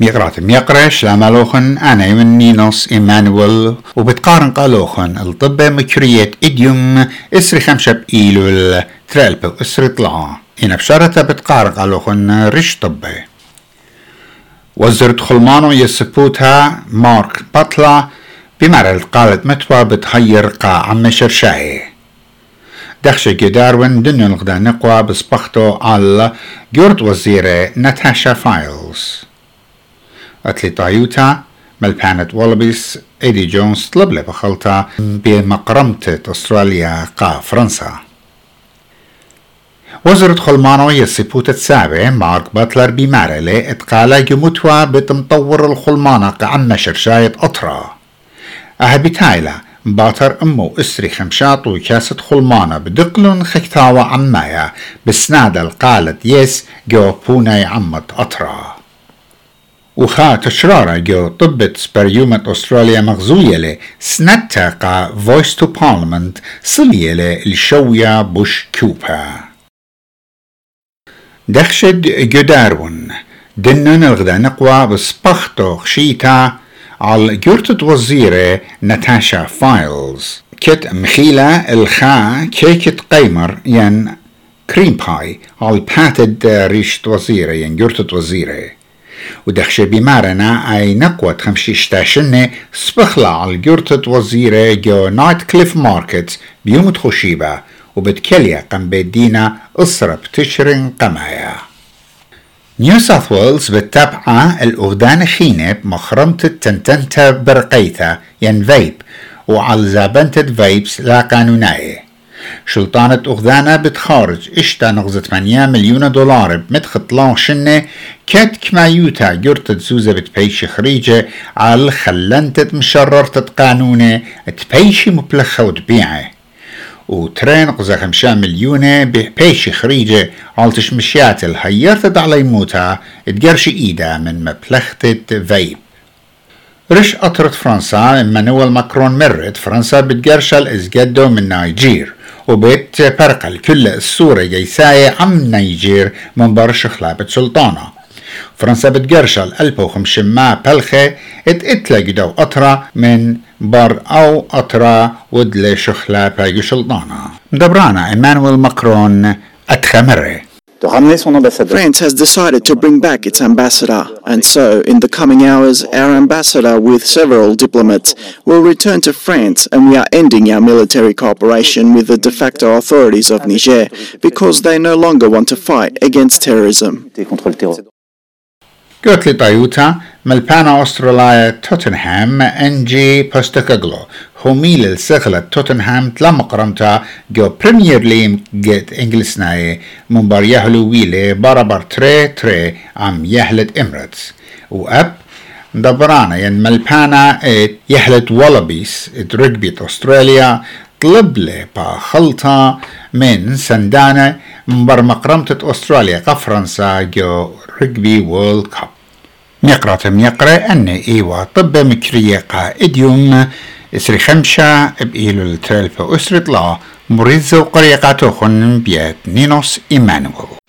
يقرأ ميقرش لامالوخن أنا من نينوس إيمانويل. وبتقارن قالوخن. الطب مكرية إديوم. إسري خمشة بإيلول ترالب إسري طلع. إن بشارة بتقارن قالوخن. رش طبي وزرت خلمانو يسبوتها. مارك بطلع. بمرل قالت متوا بتهير قا عم شرشاهي. دخشة جدارون دنيا الغدا نقوى بسبختو على. جورد وزيرة ناتاشا فايلز. أتلي طايوتا ملبانت والبيس إيدي جونز طلب لي بخلطة بمقرمة أستراليا قا فرنسا. وزرت خلمانو يسيبوت السابع مارك باتلر بمارلي إتقالا جموتوا بتمطور الخلمانة قعم شرشاية أطرا. أهبتايلا باتر أمو إسري خمشات وكاسة خلمانة بدقلن خكتاوة عمايا بسنادة القالت يس جو بوناي عمت أطرا. تشرارة جو طبت سبريومة أستراليا مغزوية لي سنتا قا فويس تو بارلمنت صلية لي الشوية بوش كوبا دخشد جدارون دنن الغدا نقوى بسبختو خشيتا على جورتة وزيرة ناتاشا فايلز كت مخيلة الخا كيكت قيمر ين كريم باي على باتد ريشت وزيرة ين جورتة وزيرة ودخش بمارنا اي نقوة خمشي اشتاشنة سبخلة على جورتة وزيرة جو نايت كليف ماركت بيوم خشيبة وبتكليا قم بدينا أسرة بتشرن قمايا. نيو ساوث ويلز بالتابعة الأغدان خينة بمخرمة التنتنتا برقيتا ين فيب وعلى زابنتة فيبس لا قانونية شلطانة أغدانا بتخارج. إشتا نغزة 8 مليون دولار بمدخط شنة. كات كمايوتا جرت زوزة بتبيش خريجة. على خلنتة مشررة قانونة. تبيشي مبلخة وتبيعة. وترين قزا خمسة مليونة بيش خريجة. عالتش مشيات الهيرت على موتا اتقرش إيدا من مبلختة فيب رش أطرت فرنسا إمانويل ماكرون مرت. فرنسا بتقرشل إزجدو من نيجير وبيت برقل كل الصورة جيساية عم نيجير من برش خلابة سلطانة فرنسا بتقرشل ألبو خمشما بلخة إت إتلق دو أطرة من بار أو أطرة ودل شخلة باقي سلطانة دبرانا إيمانويل ماكرون أتخمره France has decided to bring back its ambassador, and so, in the coming hours, our ambassador with several diplomats will return to France, and we are ending our military cooperation with the de facto authorities of Niger because they no longer want to fight against terrorism. لي طيوتا ملبانا أستراليا توتنهام انجي بوستكاغلو هميل السغلة توتنهام تلام قرمتا جو بريمير ليم جيت انجلسناي منبر يهلو ويلي برابر تري تري عم يهلت امرتس واب دبرانا ين ملبانا يهلت ات رجبي استراليا طلب لي با خلطة من سندانة مبر مقرمة أستراليا قفرنسا جو رجبي وورلد كاب ميقرة ميقرة أن إيوا طب مكرية قائد يوم إسري خمشة بإيلو التلفة أسرة لا مريض وقريقاتو خن بيت نينوس إيمانويل.